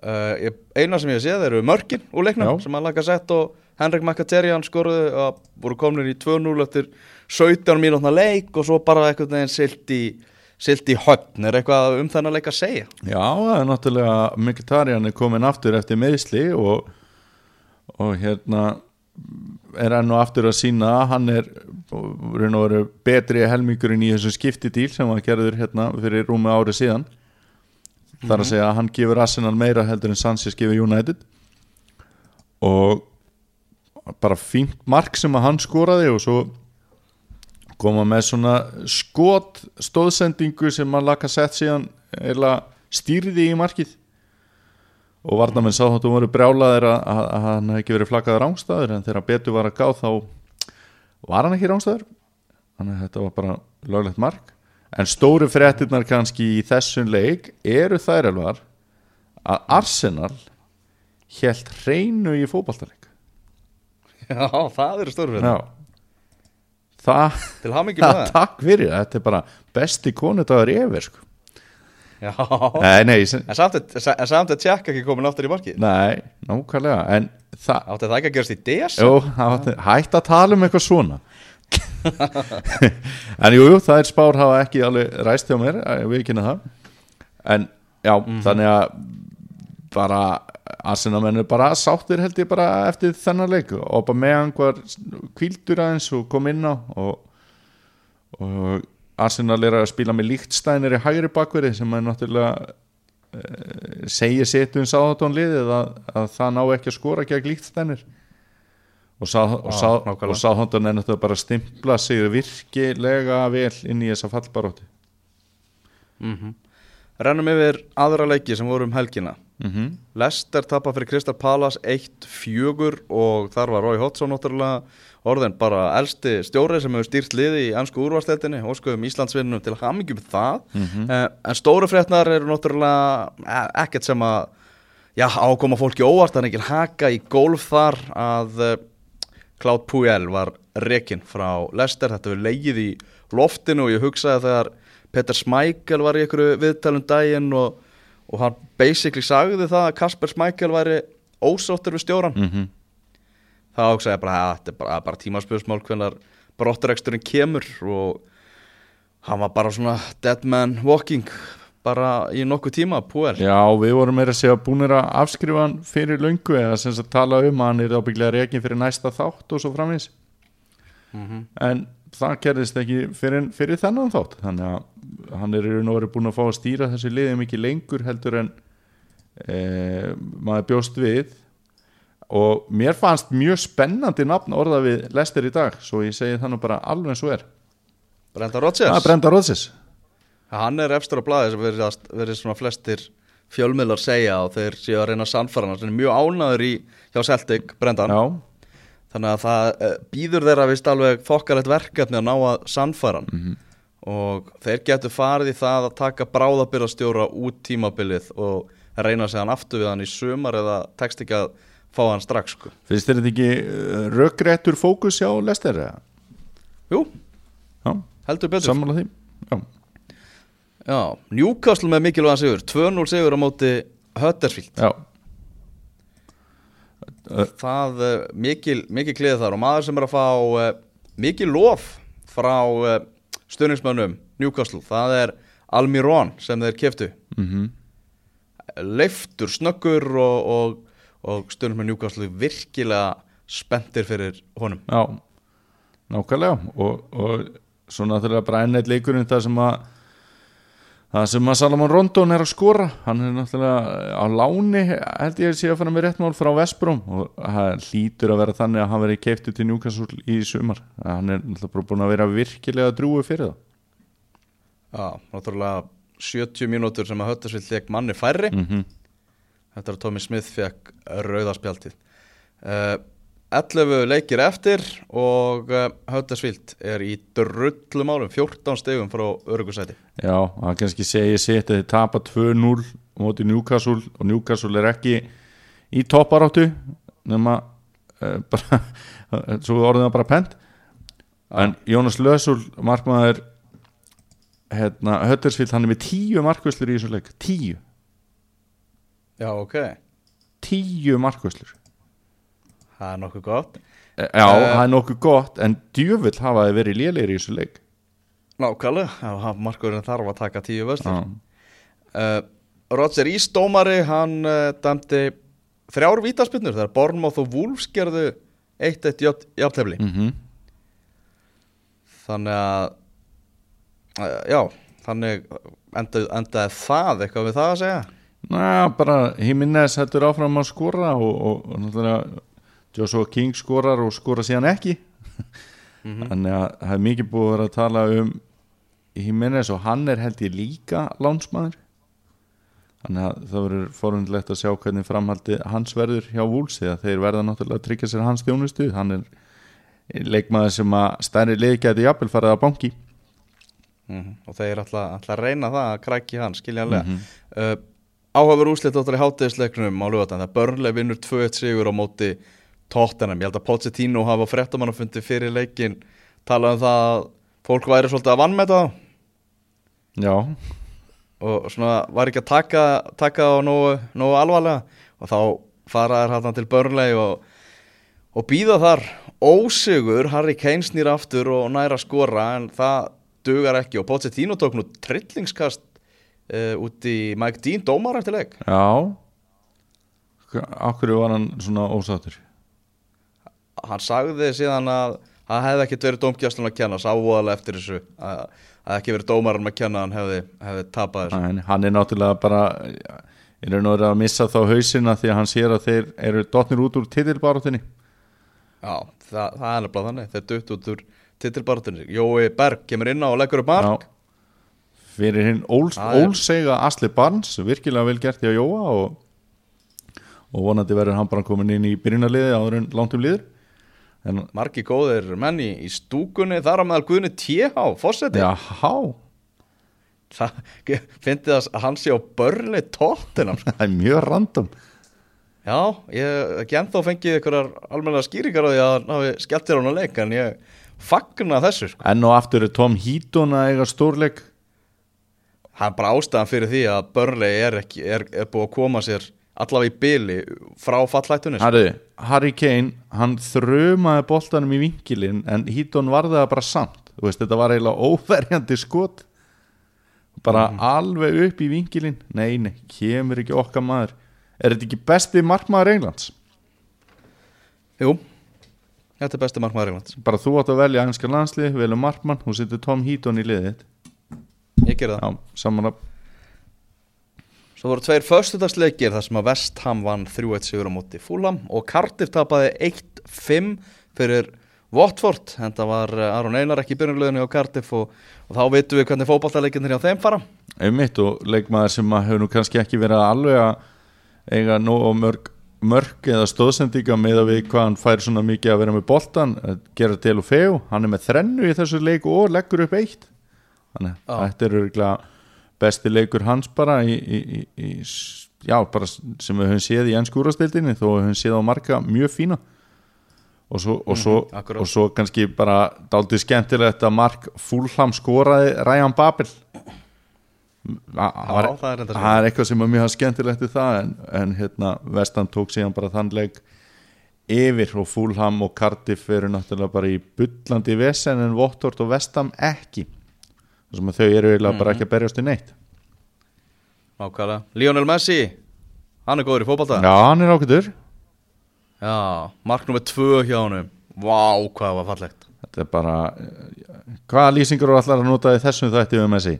B: uh, Eina sem ég sé þeir eru mörkin úr leiknum
C: Já.
B: sem að laga sett og Henrik Mkhitaryan skoruðu að voru komin í 2-0 eftir 17 mínútna leik og svo bara einhvern veginn silt í silt í höfn, er eitthvað um þennan leik að segja?
C: Já, það er náttúrulega Mkhitaryan er komin aftur eftir meðsli og, og hérna er enn og aftur að sína hann er betri helmingurinn í þessu skiptidíl sem var gerður hérna fyrir rúmi ári síðan þar að segja að hann gefur Arsenal meira heldur en Sanchez gefur United. Og bara fínt mark sem að hann skoraði og svo koma með svona skot stóðsendingu sem að laka sett síðan eða stýrði í markið. Og varnamenn sá þáttu voru brjálaðir að, að, að hann hefði ekki verið flakkaður rángstæður en þegar betur var að gá þá var hann ekki rángstæður þannig að þetta var bara löglegt mark en stóru fréttirnar kannski í þessum leik eru þær alvar að Arsenal hélt hreinu í fótballtaleik
B: Já, það eru stórfið
C: Já. Það,
B: það.
C: Takk fyrir, þetta er bara besti konudagur yfir sko.
B: Já.
C: Nei, nei, sem,
B: En samt er tjekk ekki komin aftur í markið.
C: Nei, nákvæmlega
B: Átti það ekki að gerast í DS?
C: jú, það var- hætt að tala um eitthvað svona En jú, jú, það er spár hafa ekki alveg ræst hjá mér, eh, við kynna það. En já, þannig að bara Arsenamenn er bara sáttir held ég bara eftir þennan leik. Og bara meðan hvar kvíldur aðeins og kom inn á og, og Arsenal er að spila með líktstænir í hægri bakverði sem er náttúrulega uh, segir sitt um sáðatón liðið að, að það ná ekki að skora gegn líktstænir og, sá, og,
B: Já,
C: sá,
B: nákvæmlega.
C: og sáðatón er náttúrulega bara að stimpla sig virkilega vel inn í þessa fallbarótti
B: Rennum yfir aðra leiki sem voru um helgina
C: mm -hmm.
B: Lester tapar fyrir Kristal Palace 1-4 og þar var Rói Hotsson náttúrulega orðin bara elsti stjóri sem hefur stýrt liði í ansku úrvarsleitinni og skoðum Íslandsvinnum til hamingjum það
C: Mhm.
B: eh, en stóru fréttnar eru náttúrulega eh, ekkert sem að já, ákoma fólki óvart, það er ekki haka í golf þar að eh, Cloud Puel var rekin frá Lester, þetta við leigið í loftinu og ég hugsaði þegar Peter Smeichel var í einhverju viðtalum daginn og, og hann basically sagði það að Kasper Smeichel væri ósáttur við stjóran
C: Mm
B: þá hugsaði ég bara að þetta er bara, bara tímaspjörsmál hvernar brottureksturinn kemur. Og hann var bara svona dead man walking bara í nokkuð tíma, Puel.
C: Já, við vorum meira að segja búinir að afskrifa hann fyrir löngu eða sem sagt tala um að hann er ábygglega rekin fyrir næsta þátt og svo framvins en það gerðist ekki fyrir, fyrir þennan þátt. Þannig að hann er í raun og verið búin að fá að stýra þessu liði mikið lengur heldur en e, maður bjóst við. Og mér fannst mjög spennandi nafn orða við Lester í dag svo ég segi það nú bara alveg eins og er.
B: Brenda Rodgers,
C: er Brenda Rodgers
B: hann er efstur á blaði sem verið, verið svona flestir fjölmiðlar segja og þeir séu að reyna að sannfara hann, hann er mjög ánaður í hjá Celtic, Brendan.
C: Já,
B: þannig að það uh, býður þeirra vist alveg þokkalegt verkefni að ná að sannfæra hann.
C: Mhm.
B: og þeir getur farið í það að taka bráðabyrðastjóra út tímabilið og reyna að segja hann aftur við hann í sumar eða tekst ekki að fá hann strax sko.
C: finnst þetta ekki uh, rökréttur fókus hjá Lester?
B: Jú,
C: Já,
B: heldur betur.
C: Sammála því. Já,
B: Já, Newcastle með mikilvæðan sigur 2-0 sigur á móti Huddersfield.
C: Já,
B: það mikil, mikil kliðið þar og maður sem er að fá mikil lof frá stöðningsmönnum Newcastle, það er Almirón sem þeir keftu
C: mhm.
B: Leiftur, snöggur og, og, og stöðningsmenn Newcastle virkilega spenntir fyrir honum.
C: Já, nákvæmlega og, og svo náttúrulega bara enn eitt leikurinn það sem að það sem að Salomon Rondon er að skora hann er náttúrulega á láni held ég að sé að fara með réttmál frá Vesbróm og það hlýtur að vera þannig að hann veri keiftu til Newcastle í sumar. Hann er náttúrulega búin að vera virkilega drúi fyrir það
B: Já, náttúrulega 70 mínútur sem að Huddersfield leik manni færri.
C: Mm
B: Þetta er að Tommy Smith fekk rauðaspjaldið uh, 11 leikir eftir og uh, Huddersfield er í drullum álum 14 stegum frá örugusæti
C: Já, það kannski segir sitt að þið tapa 2-0 á móti Newcastle og Newcastle er ekki í topparáttu nema uh, bara, svo orðið það bara pent. En Jónas Lösul markmaður hérna, Höttersvill, hann er með tíu markvöslur í þessu leik, tíu.
B: Já, ok,
C: tíu markvöslur
B: það er nokkuð gott.
C: Já, það er nokkuð gott en djöfull hafa þið verið lélegir í þessu leik.
B: Nákvæmlega, markurinn þarf að taka tíu vöslur uh, Roger Ísdómari, hann uh, dæmdi þrjár vítaspinnur þegar Bournemouth og Wolves gerðu 1-1 jafntefli.
C: Mm
B: þannig að uh, já, þannig endaði, endaði það eitthvað við það að segja?
C: Næ, bara Jimenez hættur áfram að skora og, og, og náttúrulega Joshua King skorar og skora síðan ekki. Þannig að það er mikið búið að vera að tala um Jimenez og hann er held ég líka lánsmaður þannig að það verður forundlegt að sjá hvernig framhaldi hans verður hjá Wools eða þeir verða náttúrulega að tryggja sér hans þjónustu. Hann er leikmaður sem að stærri leik geti jafnvel farið að banki.
B: Mm og þeir ætla, ætla að reyna það að krækja hann skiljanlega. Mm -hmm. uh, áhafur úslit áttur í hátegisleiknum á lögatan það börnlega vinnur 2-1 sigur á móti Tottenham, ég held að Pochettino hafa fréttamannafundi fyrir leikin talað um það að fólk væri svolítið að vannmeta þá.
C: Já,
B: og svona var ekki að taka, taka á nógu, nógu alvarlega. Og þá fara þær hann til börnlegi og, og býða þar. Ósigur, Harry Kane snýr aftur og næra skora en það dugar ekki. Og Pochettino tók nú trillingskast uh, út í Mike Dean dómar eftir leik.
C: Já. Akkur var hann svona ósáttur
B: hann sagði síðan að það hefði ekkert verið dómgjastlun að kenna sávoðalega eftir þessu að það hefði ekki verið dómaran að kenna hann hefði, hefði tapað þessu.
C: En hann er náttúrulega bara raun og verið að missa þá hausina því að hann sér að þeir eru dotnir út úr titilbaróttinni
B: Já, það, það er nefnilega þannig þeir dutt út úr titilbartunni Jói Berg kemur inn á og leggur upp mark.
C: Já. fyrir hinn óls,
B: Það er-
C: ólseiga Asli Barnes virkilega vel gert í að Jóa og, og vonandi verður hann bara komin inn í byrjunarliði áður en langt um liður en
B: margi góðir menn í, stúkunni þar á meðal Guðni T.H. Fossetti fyndi það að hann sé á börli tóttinam
C: það er mjög random
B: Já, ég ekki ennþá fengið einhverjar almenna skýringar á því að hann hafi skellt þér á hann leik en ég fagna þessu sko.
C: enn og aftur er Tom Heaton að eiga stórleik
B: er bara ástæðan fyrir því að Burnley er, er, er búið að koma sér allavega í byli frá fallættunni sko.
C: Harry, Kane, hann þrömaði boltanum í vinkilinn en Heaton varði það bara samt. Veist, þetta var eiginlega óverjandi skot. Bara alveg upp í vinkilinn. Nei, nei, kemur ekki okkar maður. Er þetta ekki besti markmaður Englands?
B: Jú, þetta er besti markmaður Englands.
C: Bara þú átt að velja ennska landslið, velja markmann og setur Tom Heaton í liðið.
B: Ég gerði það.
C: Já, saman að
B: Svo voru tveir föstudagsleikir þar sem að West Ham vann 3-1 sigur á móti Fulham og Cardiff tapaði 1-5 fyrir Watford en það var eh, Aron Einar ekki í byrjunleginu á Cardiff og, og þá veitum við hvernig fótballtaleikinn hjá þeim fara.
C: Einmitt og leikmaður sem hefur nú kannski ekki verið alveg að eiga nóg mörg, mörg eða stóðsendinga með að við hvað hann fær svona mikið að vera með boltan að gera til og fegu, hann er með þrennu í þessu leik og leggur upp eitt. Þannig að þetta er örgulega besti leikur hans bara í, í, í, í já, bara sem við höfum séð í ennskúrastildinni þó við höfum séð á marga mjög fína. Og svo, og svo,
B: Mhm, akkurat.
C: og svo kannski bara daldið skemmtilegt að Mark Fulham skoraði Ryan Babel.
B: Það er
C: er eitthvað sem er mjög skemmtilegt við það en, en hérna Vestan tók síðan bara þann leik yfir og Fulham og Cardiff eru náttúrulega bara í bullandi vesen en Vottort og Vestam ekki þar sem að þau eru eiginlega bara ekki að berjast í neitt.
B: Ákvæða Lionel Messi, hann er góður í fótballta
C: Já, hann er ákveður
B: Já, mark nummer 2 hjá honum. Vá, hvað var fallegt.
C: Þetta er bara hvaða lýsingur eru allar að nota í þessum þætti um Messi?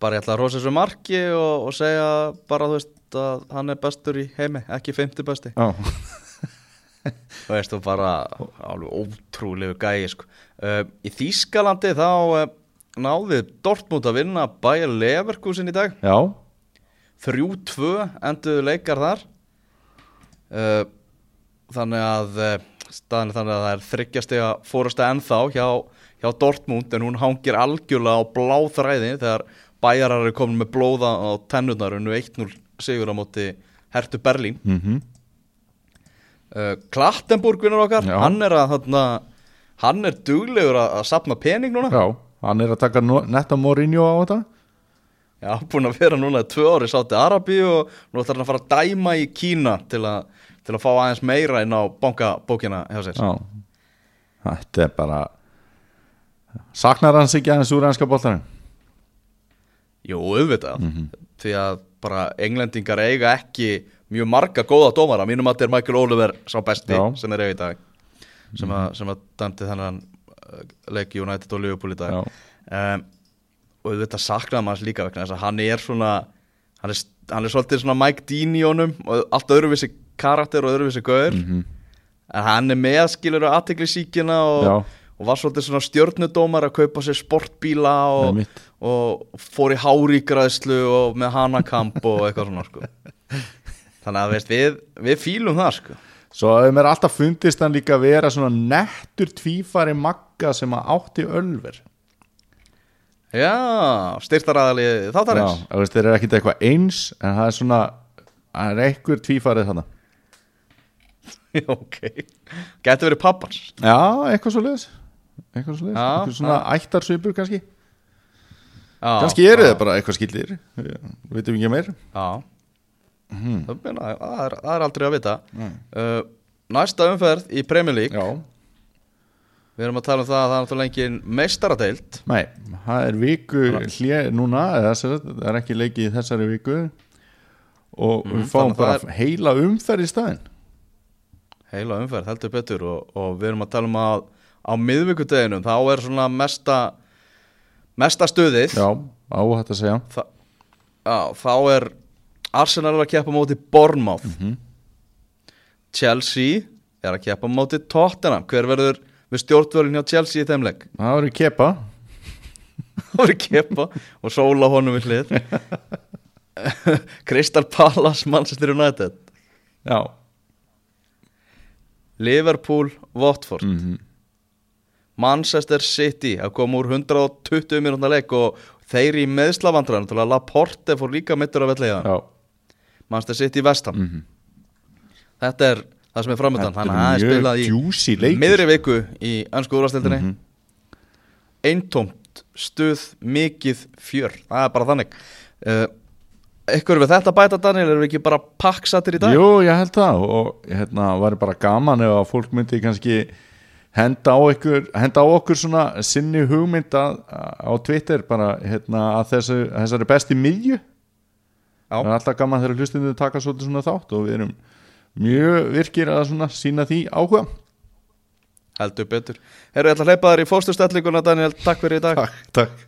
B: Bara ég ætla að rosa þessu marki og, og segja bara þú veist að hann er bestur í heimi, ekki 50 besti.
C: Já,
B: Þú veist þú bara alveg ótrúlegu gæi sko. Uh, Í Þýskalandi þá uh, náði Dortmund að vinna Bayer Leverkusen í dag.
C: Já,
B: 3-2 enduðu leikar þar. Uh, Þannig að staðan er þannig að það er þryggjastega fórasta ennþá hjá, hjá Dortmund en hún hangir algjörlega á bláþræði þegar bæjarar eru komin með blóða á tennurnar unnu 1-0 sigur á móti Hertu Berlín.
C: Mhm.
B: Uh, Klattenburg vinnur okkar.
C: Já.
B: hann er að þarna, hann er duglegur að, að sapna pening núna.
C: Já, hann er að taka netta Mourinho á þetta.
B: Já, búin að vera núna tvö ári sátti Arabi og nú ætlar hann að fara að dæma í Kína til að, til að fá aðeins meira inn á bankabókina hjá sér.
C: Já, þetta er bara Saknar hans ekki aðeins úr ennska boltanum?
B: Jú, auðvitað, því að bara englendingar eiga ekki mjög marga góða dómara, mínum að þetta er Michael Oliver sá besti
C: Já.
B: sem er eiga í dag sem, að, sem að dæmdi þennan uh, leik í United og Liverpool í dag um, og auðvitað saknaði maður líka vegna þess að hann er svona hann er, hann er svolítið svona Mike Dean í honum og allt öðruvísi karakter og öðruvísi gaur
C: Mhm.
B: en hann er með skilur aðtekli síkina og,
C: Já.
B: og var svolítið svona stjörnudómar að kaupa sér sportbíla og, og fór í háríkræðslu og með hanakamp og eitthvað svona sko. þannig að veist, við, við fílum það sko.
C: Svo að mér alltaf fundist hann líka vera svona nettur tvífari magga sem að átti ölver.
B: Já, styrtaraðali
C: Já,
B: þáttarins
C: þú veist, þeir eru ekkit eitthvað eins en það er svona, það er einhver tvífarið þannig
B: Já, ok. Gæti verið pappans.
C: Já, eitthvað svo leiðis eitthvað svo leiðis,
B: Já,
C: eitthvað svona ættarsvipur kannski.
B: Já,
C: kannski eru
B: já,
C: þeir bara eitthvað skildir. Við veitum ekki meir.
B: Já það, meina, það, er, það er aldrei að vita. Uh, Næsta umferð í Premier League.
C: Já,
B: Við erum að tala um það að það er náttúrulega engin meistaradeild.
C: Nei, það er viku hlje núna, það er ekki leikið í þessari viku. Og við fáum
B: þannig að
C: bara
B: það
C: heila umferð í staðinn.
B: Heila umferð, heldur betur. Og, og við erum að tala um að á miðvíkudeginum þá er svona mesta mesta stuðið.
C: Já, á þetta að segja.
B: Þa, á, þá er Arsenal er að keppa móti Bournemouth. Chelsea er að keppa móti Tottenham. Hver verður við stjórnvölin hjá Chelsea í þeim leik?
C: Það verður kepa.
B: Það verður keppa og sóla honum við hlið. Crystal Palace Manchester United.
C: Já.
B: Liverpool Watford.
C: Mm
B: Manchester City að koma úr 120 minúta leik og þeir í meðslavandræðan til að Laporte fór líka mittur af
C: Já
B: Manchester City Vestham
C: Mhm.
B: þetta er það sem er framöndan þannig að það er spilað í miðri viku í önsku úrvastildinni
C: Mhm.
B: eintómt stuð mikið fjör. Það er bara þannig. Uh, eitthvað við þetta bæta Daniel? Erum við ekki bara pakksattir í dag?
C: Jú, ég held það. Og hérna væri bara gaman ef að fólk myndi kannski henda á, ykkur, henda á okkur svona sinni hugmynd að, á Twitter bara hérna að þessu, þessari besti miðju. Það er alltaf gaman þegar hlustundu taka svolítið svona þátt og við erum mjög virkir að svona sína því áhuga.
B: Heldur betur. Herru, ég ætla að hleypa þér í fórstustellinguna Daniel, takk fyrir í dag.
C: Takk, takk